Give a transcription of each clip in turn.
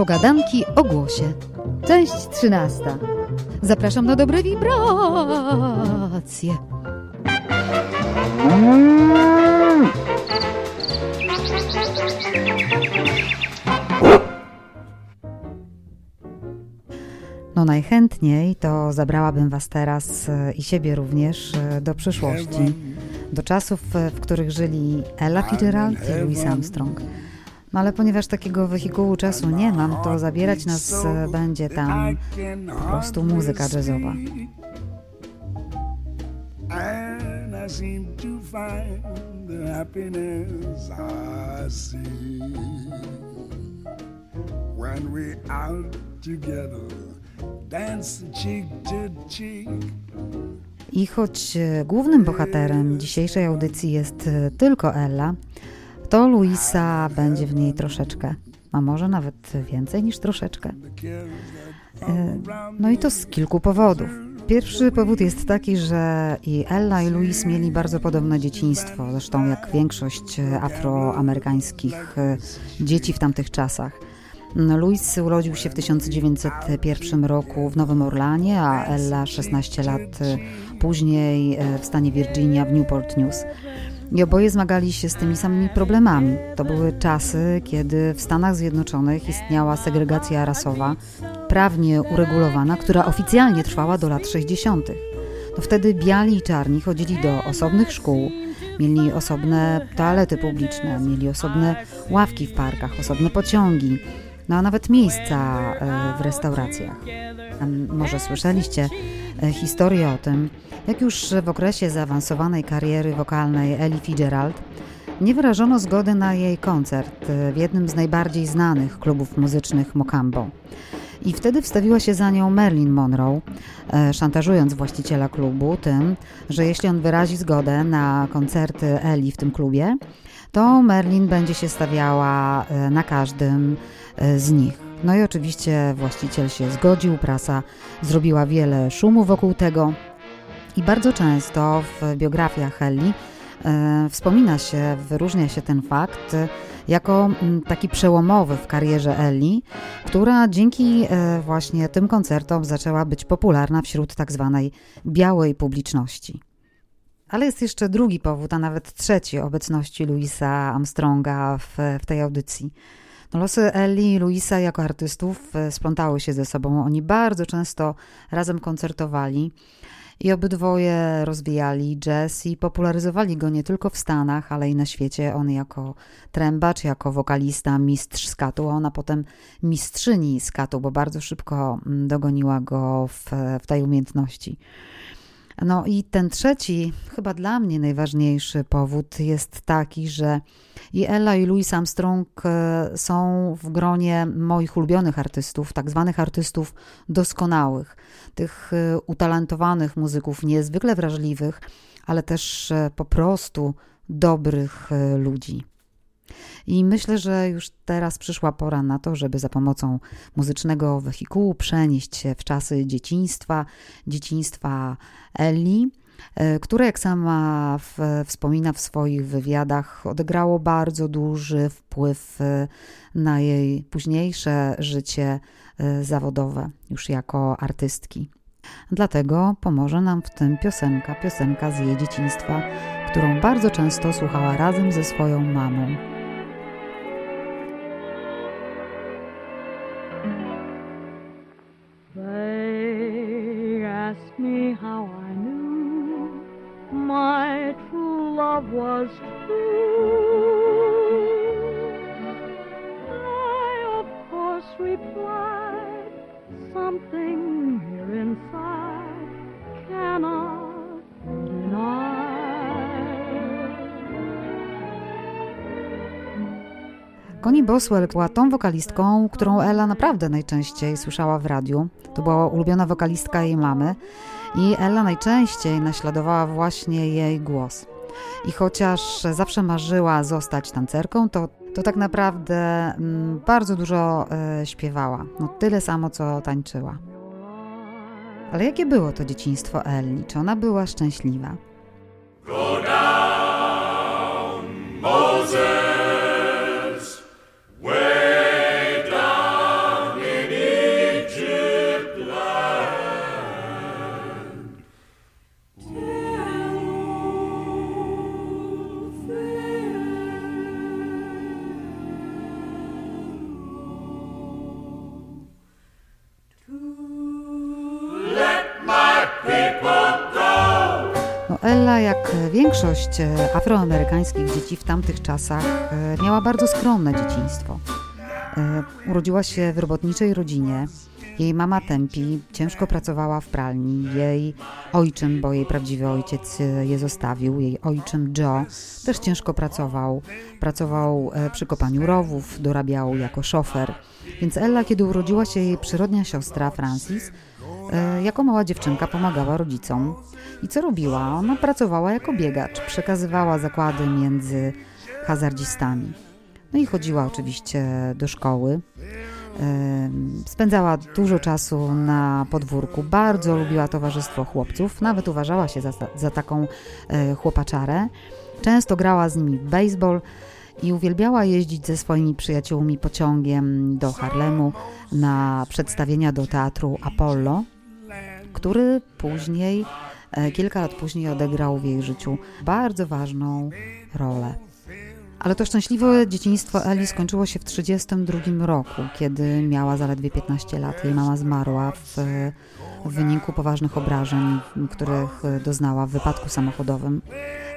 Pogadanki o głosie. Część trzynasta. Zapraszam na dobre wibracje. No najchętniej to zabrałabym Was teraz e, i siebie również e, do przyszłości, do czasów, e, w których żyli Ella Fitzgerald i Louis Armstrong. No ale ponieważ takiego wehikułu czasu nie mam, to zabierać nas będzie tam po prostu muzyka jazzowa. And I seem to find the happiness I see when we out together, dance cheek to cheek. I choć głównym bohaterem dzisiejszej audycji jest tylko Ella, to Luisa będzie w niej troszeczkę, a może nawet więcej niż troszeczkę. E, no i to z kilku powodów. Pierwszy powód jest taki, że i Ella i Louis mieli bardzo podobne dzieciństwo, zresztą jak większość afroamerykańskich e, dzieci w tamtych czasach. No, Louis urodził się w 1901 roku w Nowym Orlanie, a Ella 16 lat e, później w stanie Virginia w Newport News. I oboje zmagali się z tymi samymi problemami. To były czasy, kiedy w Stanach Zjednoczonych istniała segregacja rasowa, prawnie uregulowana, która oficjalnie trwała do lat 60. To wtedy biali i czarni chodzili do osobnych szkół, mieli osobne toalety publiczne, mieli osobne ławki w parkach, osobne pociągi, no a nawet miejsca e, w restauracjach. Może słyszeliście historię o tym, jak już w okresie zaawansowanej kariery wokalnej Ellie Fitzgerald nie wyrażono zgody na jej koncert w jednym z najbardziej znanych klubów muzycznych Mocambo. I wtedy wstawiła się za nią Marilyn Monroe, e, szantażując właściciela klubu tym, że jeśli on wyrazi zgodę na koncerty Eli w tym klubie, to Merlin będzie się stawiała e, na każdym e, z nich. No i oczywiście właściciel się zgodził, prasa zrobiła wiele szumu wokół tego, i bardzo często w biografiach Helli e, wspomina się, wyróżnia się ten fakt jako mm, taki przełomowy w karierze Elli, która dzięki e, właśnie tym koncertom zaczęła być popularna wśród tak zwanej białej publiczności. Ale jest jeszcze drugi powód, a nawet trzeci obecności Louisa Armstronga w, w tej audycji. No, losy Ellie i Louisa jako artystów e, splątały się ze sobą. Oni bardzo często razem koncertowali. I obydwoje rozwijali jazz i popularyzowali go nie tylko w Stanach, ale i na świecie. On jako trębacz, jako wokalista, mistrz skatu, a ona potem mistrzyni skatu, bo bardzo szybko mm, dogoniła go w, w tej umiejętności. No i ten trzeci, chyba dla mnie najważniejszy powód jest taki, że i Ella i Louis Armstrong e, są w gronie moich ulubionych artystów, tak zwanych artystów doskonałych, tych e, utalentowanych muzyków, niezwykle wrażliwych, ale też e, po prostu dobrych ludzi. I myślę, że już teraz przyszła pora na to, żeby za pomocą muzycznego wehikułu przenieść się w czasy dzieciństwa, dzieciństwa Elli, e, które, jak sama w, wspomina w swoich wywiadach, odegrało bardzo duży wpływ e, na jej późniejsze życie e, zawodowe, już jako artystki. Dlatego pomoże nam w tym piosenka, piosenka z jej dzieciństwa, którą bardzo często słuchała razem ze swoją mamą. Connie Boswell była tą wokalistką, którą Ella naprawdę najczęściej słyszała w radiu. To była ulubiona wokalistka jej mamy i Ella najczęściej naśladowała właśnie jej głos. I chociaż zawsze marzyła zostać tancerką, to, to tak naprawdę mm, bardzo dużo e, śpiewała. No tyle samo, co tańczyła. Ale jakie było to dzieciństwo Elli? Czy ona była szczęśliwa? Go afroamerykańskich dzieci w tamtych czasach, e, miała bardzo skromne dzieciństwo. E, urodziła się w robotniczej rodzinie. Jej mama Tempi ciężko pracowała w pralni. Jej ojczym, bo jej prawdziwy ojciec je zostawił, jej ojczym Joe też ciężko pracował. Pracował przy kopaniu rowów, dorabiał jako szofer. Więc Ella, kiedy urodziła się jej przyrodnia siostra Francis, jako mała dziewczynka pomagała rodzicom. I co robiła? Ona pracowała jako biegacz, przekazywała zakłady między hazardzistami. No i chodziła oczywiście do szkoły. Spędzała dużo czasu na podwórku, bardzo lubiła towarzystwo chłopców, nawet uważała się za, za taką e, chłopaczarę. Często grała z nimi w baseball i uwielbiała jeździć ze swoimi przyjaciółmi pociągiem do Harlemu na przedstawienia do teatru Apollo, który później E, kilka lat później odegrał w jej życiu bardzo ważną rolę. Ale to szczęśliwe dzieciństwo Eli skończyło się w 1932 roku, kiedy miała zaledwie 15 lat. Jej mama zmarła w, w wyniku poważnych obrażeń, których doznała w wypadku samochodowym.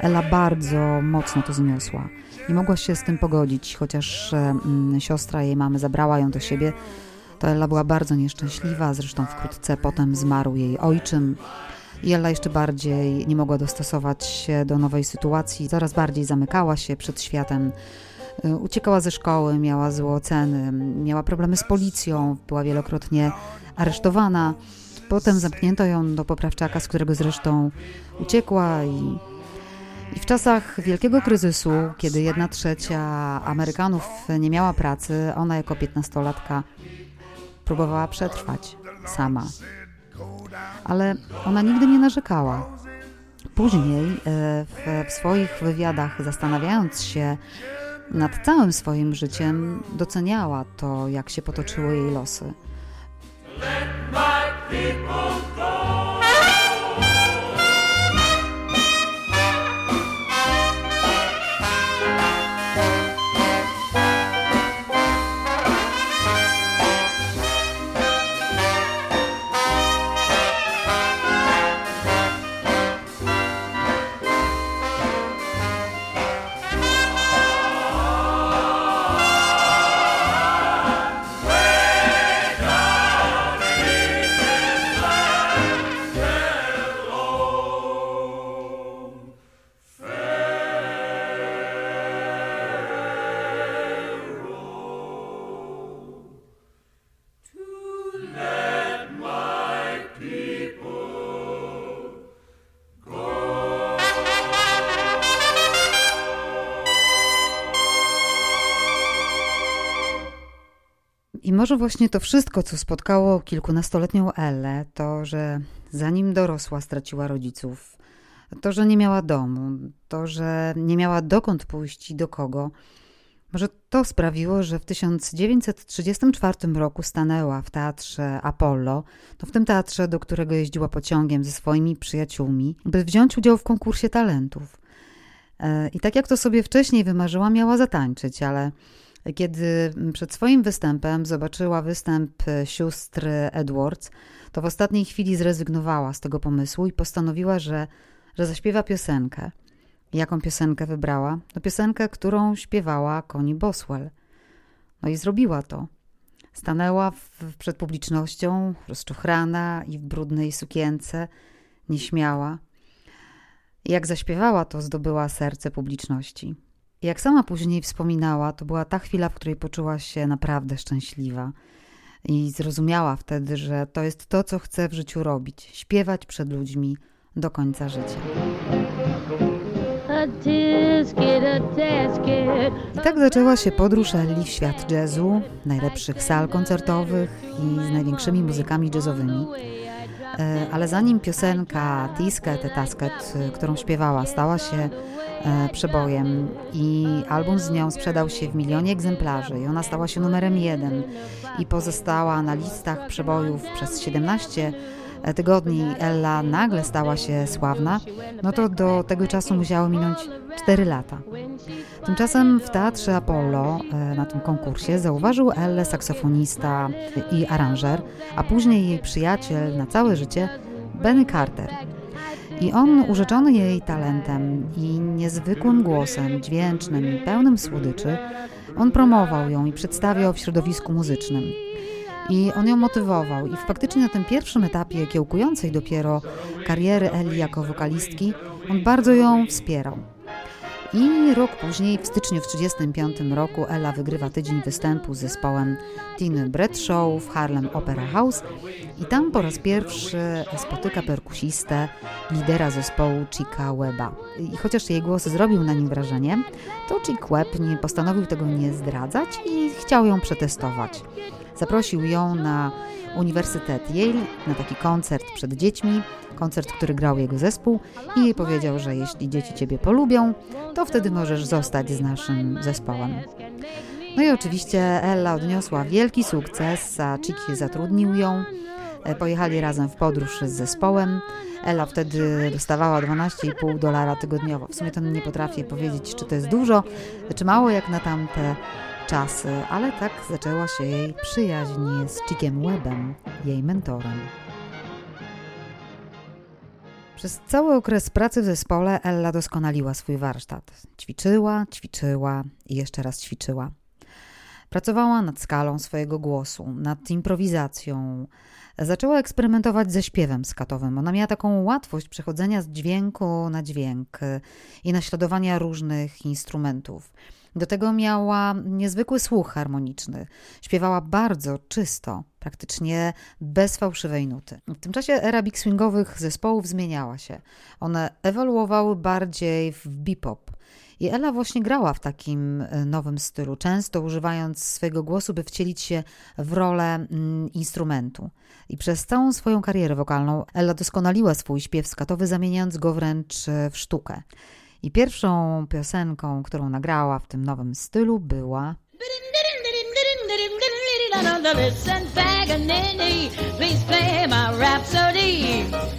Ela bardzo mocno to zniosła. Nie mogła się z tym pogodzić, chociaż mm, siostra jej mamy zabrała ją do siebie. To Ela była bardzo nieszczęśliwa, zresztą wkrótce potem zmarł jej ojczym. I Ella jeszcze bardziej nie mogła dostosować się do nowej sytuacji, coraz bardziej zamykała się przed światem. Y, uciekała ze szkoły, miała złe oceny, miała problemy z policją, była wielokrotnie aresztowana. Potem zamknięto ją do poprawczaka, z którego zresztą uciekła i i w czasach wielkiego kryzysu, kiedy jedna trzecia Amerykanów nie miała pracy, ona jako piętnastolatka próbowała przetrwać sama ale ona nigdy nie narzekała. Później e, w, w swoich wywiadach, zastanawiając się nad całym swoim życiem, doceniała to, jak się potoczyły jej losy. I może właśnie to wszystko, co spotkało kilkunastoletnią Ellę, to, że zanim dorosła, straciła rodziców, to, że nie miała domu, to, że nie miała dokąd pójść i do kogo, może to sprawiło, że w 1934 roku stanęła w teatrze Apollo, to w tym teatrze, do którego jeździła pociągiem ze swoimi przyjaciółmi, by wziąć udział w konkursie talentów. E, I tak jak to sobie wcześniej wymarzyła, miała zatańczyć, ale kiedy przed swoim występem zobaczyła występ sióstr Edwards, to w ostatniej chwili zrezygnowała z tego pomysłu i postanowiła, że, że zaśpiewa piosenkę. Jaką piosenkę wybrała? No piosenkę, którą śpiewała Connie Boswell. No i zrobiła to. Stanęła w, przed publicznością, rozczochrana i w brudnej sukience, nieśmiała. Jak zaśpiewała, to zdobyła serce publiczności. Jak sama później wspominała, to była ta chwila, w której poczuła się naprawdę szczęśliwa. I zrozumiała wtedy, że to jest to, co chce w życiu robić śpiewać przed ludźmi do końca życia. I tak zaczęła się podróż Ellie w świat jazzu, najlepszych sal koncertowych i z największymi muzykami jazzowymi. E, ale zanim piosenka Tisket, Tasket, którą śpiewała, stała się przebojem i album z nią sprzedał się w milionie egzemplarzy i ona stała się numerem jeden i pozostała na listach przebojów przez 17 tygodni Ella nagle stała się sławna, no to do tego czasu musiało minąć 4 lata. Tymczasem w Teatrze Apollo e, na tym konkursie zauważył Ellę saksofonista i aranżer, a później jej przyjaciel na całe życie Benny Carter. I on, urzeczony jej talentem i niezwykłym głosem, dźwięcznym i pełnym słodyczy, on promował ją i przedstawiał w środowisku muzycznym. I on ją motywował. I faktycznie na tym pierwszym etapie kiełkującej dopiero kariery Eli jako wokalistki, on bardzo ją wspierał. I rok później, w styczniu w 1935 roku, Ella wygrywa tydzień występu z zespołem Tiny Bradshaw w Harlem Opera House i tam po raz pierwszy spotyka perkusistę, lidera zespołu Chicka Webba. I chociaż jej głos zrobił na nim wrażenie, to Chick Webb nie postanowił tego nie zdradzać i chciał ją przetestować. Zaprosił ją na Uniwersytet Yale na taki koncert przed dziećmi, koncert, który grał jego zespół i jej powiedział, że jeśli dzieci ciebie polubią, to wtedy możesz zostać z naszym zespołem. No i oczywiście Ella odniosła wielki sukces, a Chiki zatrudnił ją. E, pojechali razem w podróż z zespołem. Ella wtedy dostawała 12,5 dolara tygodniowo. W sumie to nie potrafię powiedzieć, czy to jest dużo, czy mało jak na tamte czasy, ale tak zaczęła się jej przyjaźń z Chickiem Webbem, jej mentorem. Przez cały okres pracy w zespole Ella doskonaliła swój warsztat. Ćwiczyła, ćwiczyła i jeszcze raz ćwiczyła. Pracowała nad skalą swojego głosu, nad improwizacją. Zaczęła eksperymentować ze śpiewem skatowym. Ona miała taką łatwość przechodzenia z dźwięku na dźwięk i naśladowania różnych instrumentów. Do tego miała niezwykły słuch harmoniczny. Śpiewała bardzo czysto, praktycznie bez fałszywej nuty. W tym czasie era big swingowych zespołów zmieniała się. One ewoluowały bardziej w bebop. I Ella właśnie grała w takim e, nowym stylu, często używając swojego głosu, by wcielić się w rolę mm, instrumentu. I przez całą swoją karierę wokalną Ella doskonaliła swój śpiew skatowy, zamieniając go wręcz e, w sztukę. I pierwszą piosenką, którą nagrała w tym nowym stylu była Listen, Paganini, please play my rhapsody.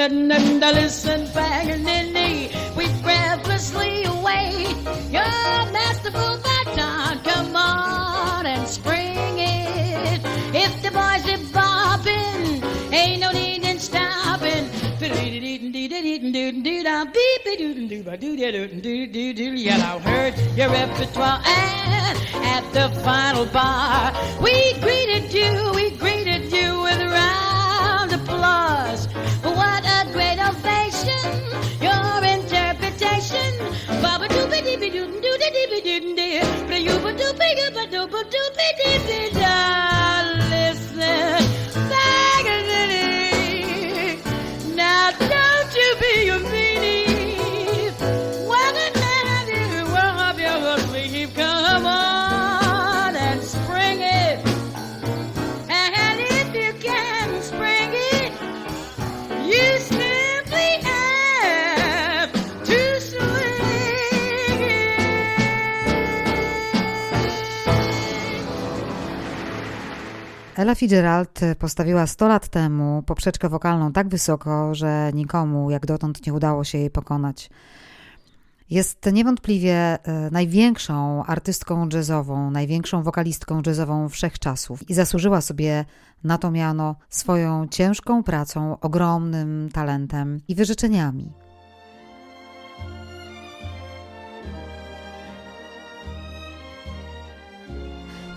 And and listen, Paganini, we breathlessly await your masterful baton. Come on and spring it. If the boys are bobbing, ain't no need in stopping. Yellow heard your repertoire and at the final bar we greeted you, we greeted you with round applause. Ella Fitzgerald postawiła 100 lat temu poprzeczkę wokalną tak wysoko, że nikomu jak dotąd nie udało się jej pokonać. Jest niewątpliwie e, największą artystką jazzową, największą wokalistką jazzową wszechczasów i zasłużyła sobie na to miano swoją ciężką pracą, ogromnym talentem i wyrzeczeniami.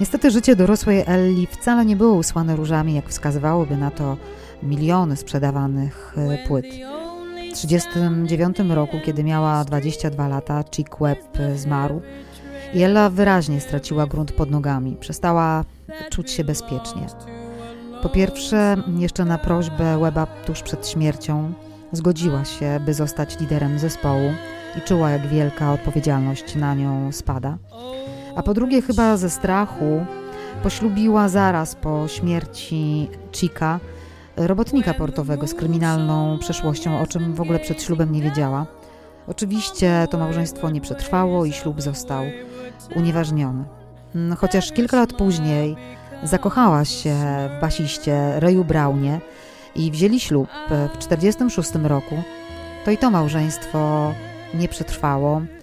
Niestety życie dorosłej Ellie wcale nie było usłane różami, jak wskazywałoby na to miliony sprzedawanych e, płyt. W 1939 roku, kiedy miała 22 lata, Chick Webb zmarł i Ella wyraźnie straciła grunt pod nogami. Przestała czuć się bezpiecznie. Po pierwsze, jeszcze na prośbę Weba tuż przed śmiercią zgodziła się, by zostać liderem zespołu i czuła, jak wielka odpowiedzialność na nią spada. A po drugie, chyba ze strachu, poślubiła zaraz po śmierci Chika robotnika portowego z kryminalną przeszłością, o czym w ogóle przed ślubem nie wiedziała. Oczywiście to małżeństwo nie przetrwało i ślub został unieważniony. Chociaż kilka lat później zakochała się w basiście Rayu Brownie i wzięli ślub w 1946 roku. to i to małżeństwo nie przetrwało, e,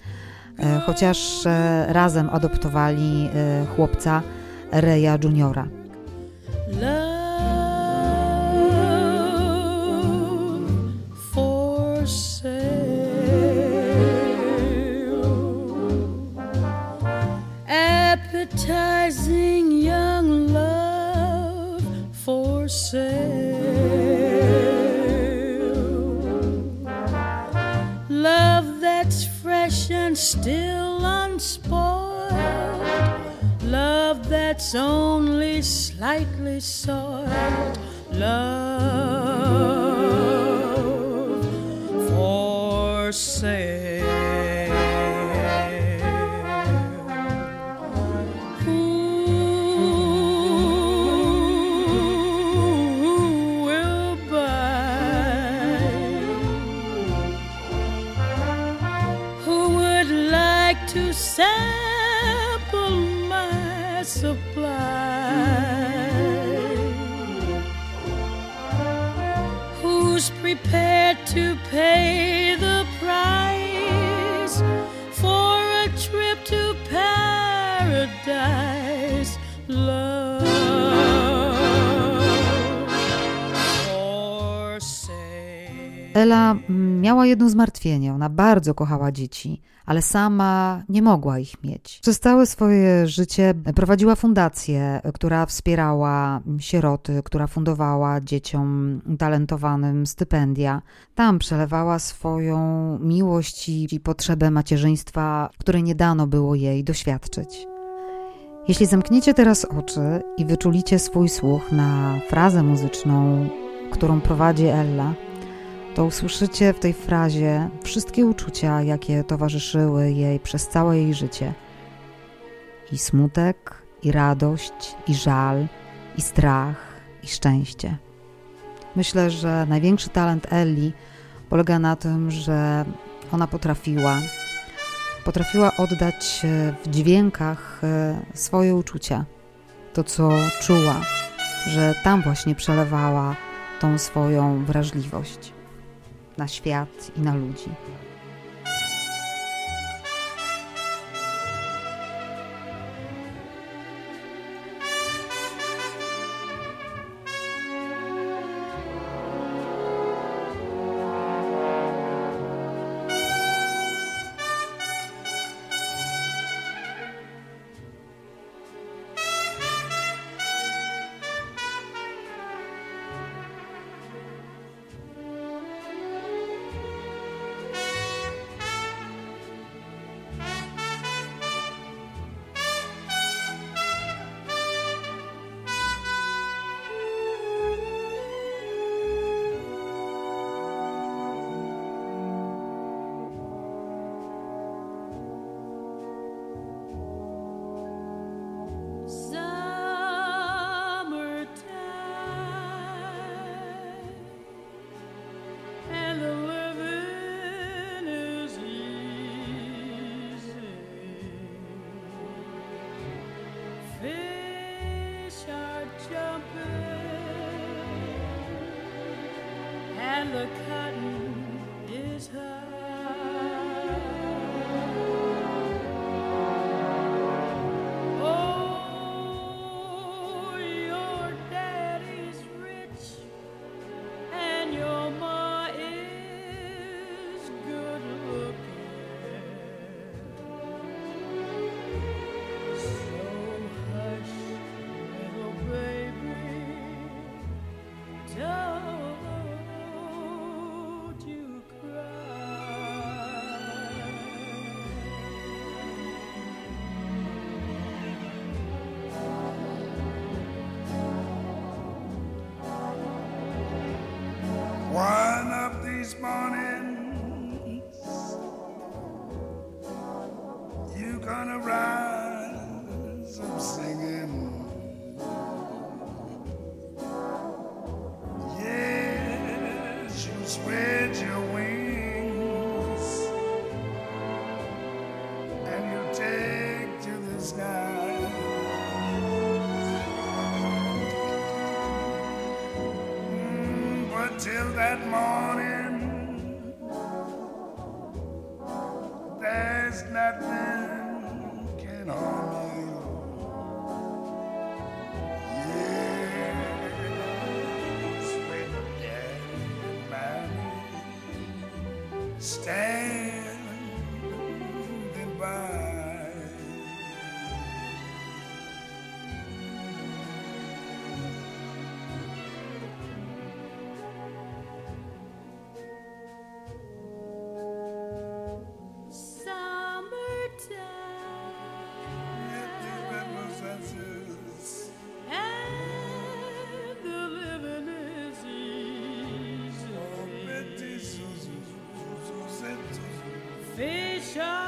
chociaż e, razem adoptowali e, chłopca Reja Juniora. Still unspoiled. Love that's only slightly soiled. Love for sale. Ela miała jedno zmartwienie. Ona bardzo kochała dzieci ale sama nie mogła ich mieć. Przez całe swoje życie prowadziła fundację, która wspierała sieroty, która fundowała dzieciom talentowanym stypendia. Tam przelewała swoją miłość i potrzebę macierzyństwa, której nie dano było jej doświadczyć. Jeśli zamkniecie teraz oczy i wyczulicie swój słuch na frazę muzyczną, którą prowadzi Ella, to usłyszycie w tej frazie wszystkie uczucia, jakie towarzyszyły jej przez całe jej życie. I smutek, i radość, i żal, i strach, i szczęście. Myślę, że największy talent Ellie polega na tym, że ona potrafiła potrafiła oddać w dźwiękach e, swoje uczucia, to co czuła, że tam właśnie przelewała tą swoją wrażliwość na świat i na ludzi. and the cotton is high. till that morning, there's nothing can harm. show.